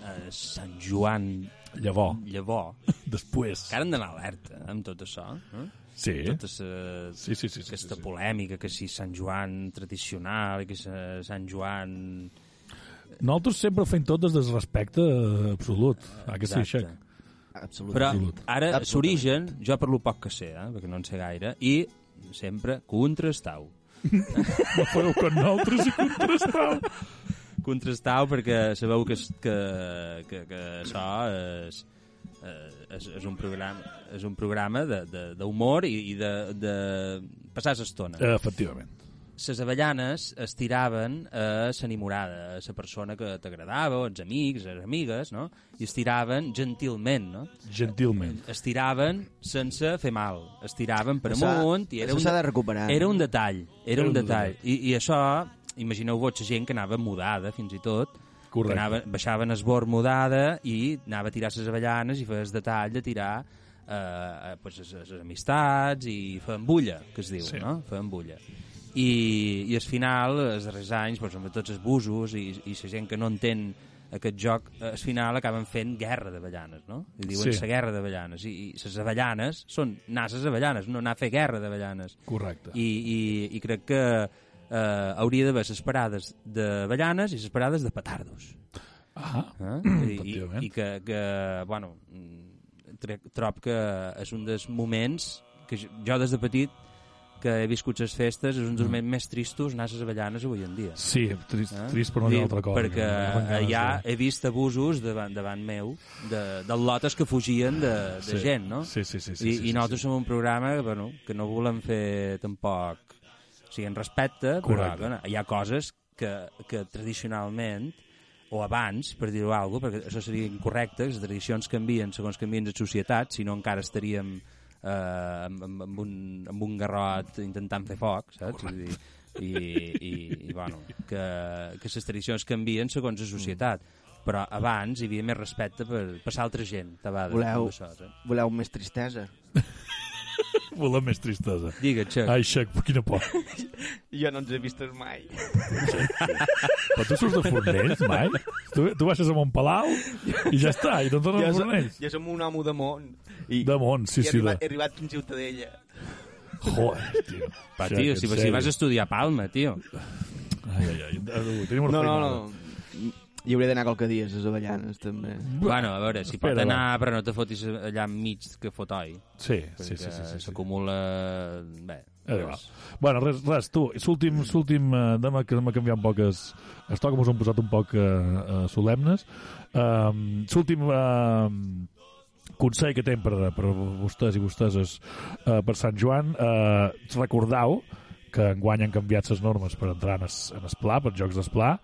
a Sant Joan Llavors, llavors, després. que ara han d'anar alerta amb tot això. Eh? Sí, Tota sa, sí, sí, sí. sí, sí, aquesta sí. polèmica, que si Sant Joan tradicional, que si Sant Joan... Nosaltres sempre fem tot des del respecte eh, absolut. Ah, que sí. Xec? Absolut. Però Absolut. ara, s'origen, jo per lo poc que sé, eh, perquè no en sé gaire, i sempre contrastau. No podeu con nosaltres i contrastau. Contrastau perquè sabeu que, es- que, que, que això és, eh, és, és un programa, és un programa de- de- d'humor i, i de, de passar l'estona. Eh, efectivament. les avellanes es tiraven a l'enamorada, a la persona que t'agradava, els amics, les amigues, no? I es tiraven gentilment, no? Gentilment. Es tiraven sense fer mal, es tiraven per amunt i era un, de recuperar. era un detall, era un un detall. I, I això, imagineu-vos gent que anava mudada fins i tot, que Correcte. anava, baixaven el bord mudada i anava a tirar les avellanes i feia el detall de tirar eh, eh, pues, les, les amistats i feien bulla, que es diu, Sí. no? Feien bulla. I, i al final, els darrers anys, doncs, amb tots els busos i, i la gent que no entén aquest joc, eh, al final acaben fent guerra d'avellanes, no? I diuen Sí. la guerra d'avellanes. I, I les avellanes són anar a les avellanes, no anar a fer guerra d'avellanes. Correcte. I, i, I crec que eh, hauria d'haver les parades d'avellanes i les parades de petardos. Ah, Eh? I, i, que, que bueno, mm, trob que és un dels moments que jo, jo des de petit que he viscut les festes, és un dels moments més tristos anar a les avellanes avui en dia. Sí, trist, Eh? trist per no dir altra cosa. Perquè que allà de- he vist abusos davant, davant meu de, de lotes que fugien de, de Sí. gent, no? Sí, sí, sí. sí, I, sí, i sí, nosaltres sí. som un programa bueno, que no volem fer tampoc... O sigui, en respecte, però Correcte. bueno, hi ha coses que, que tradicionalment o abans, per dir-ho alguna cosa, perquè això seria incorrecte, les tradicions canvien segons canvien les societats, si no encara estaríem eh, amb, amb, amb, un, amb un garrot intentant fer foc, saps? Vull dir, i, i, i bueno, que, que les tradicions canvien segons la societat però abans hi havia més respecte per, per l'altra gent Voleu- això, saps? Voleu més tristesa? Volem més tristesa. Digue't, Xec. Ai, Xec, quina por. Jo no ens he vist mai. Però tu surts de Fornells, mai? Tu, tu baixes a Montpalau i ja està, i no tornes a Jo, som, Fornells. jo som un home de món. I, De món, sí, i he, sí. arribat, De... he arribat fins a Ciutadella. Joder, tio. Va, Xec, tio, si, si vas estudiar a Palma, tio. Ai, ai, ai. Tenim No, no, no. I hauré d'anar qualque dia a les Avellanes, també. Bueno, a veure, si pot anar, però no te fotis allà enmig que fotoi. Sí, sí, sí, sí, sí, sí. S'acumula... Bé, doncs, Bueno, res, res, tu, l'últim, l'últim, eh, demà que m'ha canviat un poc es, es toca, mos hem posat un poc eh, eh, solemnes. Um, l'últim eh, consell que tenim per, per vostès i vostès eh, per Sant Joan, eh, recordeu que enguany han canviat les normes per entrar en es, en es pla, per jocs d'esplà.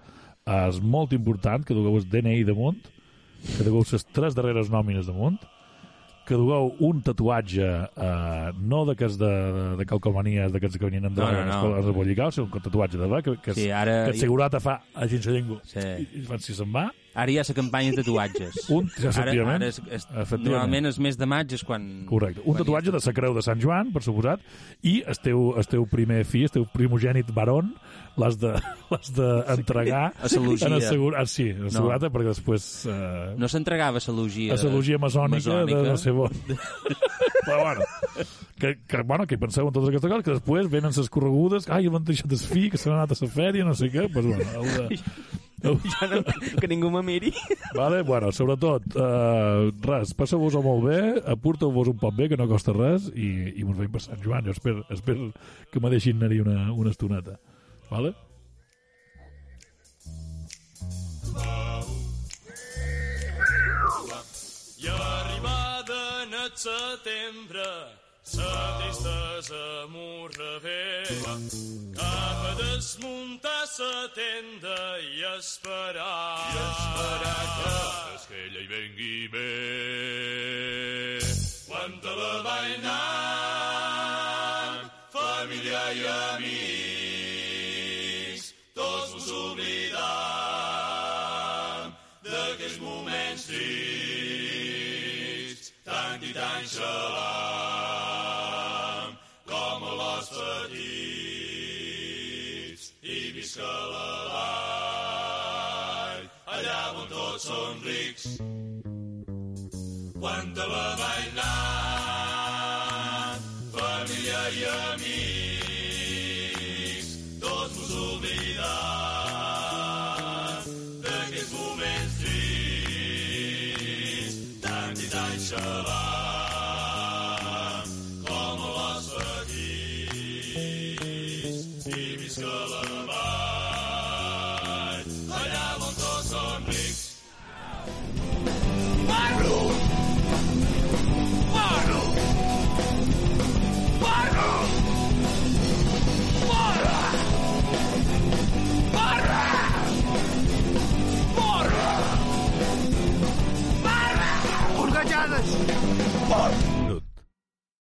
És molt important que dugueu el DNI damunt, que dugueu les tres darreres nòmines damunt, que dugueu un tatuatge eh, no d'aquests de, de, de calcomanies d'aquests que venien en No, droga no, no, no. bollicau, sinó un tatuatge de va que, que, Sí, ara- que et segurata fa a gent la llengua Sí. i, i fan si se'n va Ara hi ha la campanya de tatuatges. un, ja, Ara, efectivament, ara és, és, efectivament. normalment el mes de maig és quan... Correcte. Un quan tatuatge de la creu de Sant Joan, per suposat, i el teu, el teu primer fill, el teu primogènit baron, l'has de, d'entregar A Celogia. en assegur... ah, sí, en assegurata, perquè després... Eh, No s'entregava a l'elogia... a l'elogia masònica, de no sé on. Però bueno, que, que, bueno, que hi penseu en totes aquestes coses, que després venen les corregudes, ai, m'han deixat el fill, que se n'ha anat a la fèria, no sé què, pues bueno, heu de, heu, Ja no, que ningú me miri. Vale? Bueno, sobretot, eh, res, passeu-vos-ho molt bé, aporteu-vos un poc bé, que no costa res, i, i mos veiem per Sant Joan. Jo espero, espero que me deixin anar-hi una, una estoneta. Vale? I arribada en el setembre, sa tristesa m'ho revé. Cap a desmuntar sa tenda i esperar. I esperar que l'esquella hi vengui bé. Quan te la va anar, xalam, com a los petits, i visca la vall, allà on tots són rics. Quan te la va anar,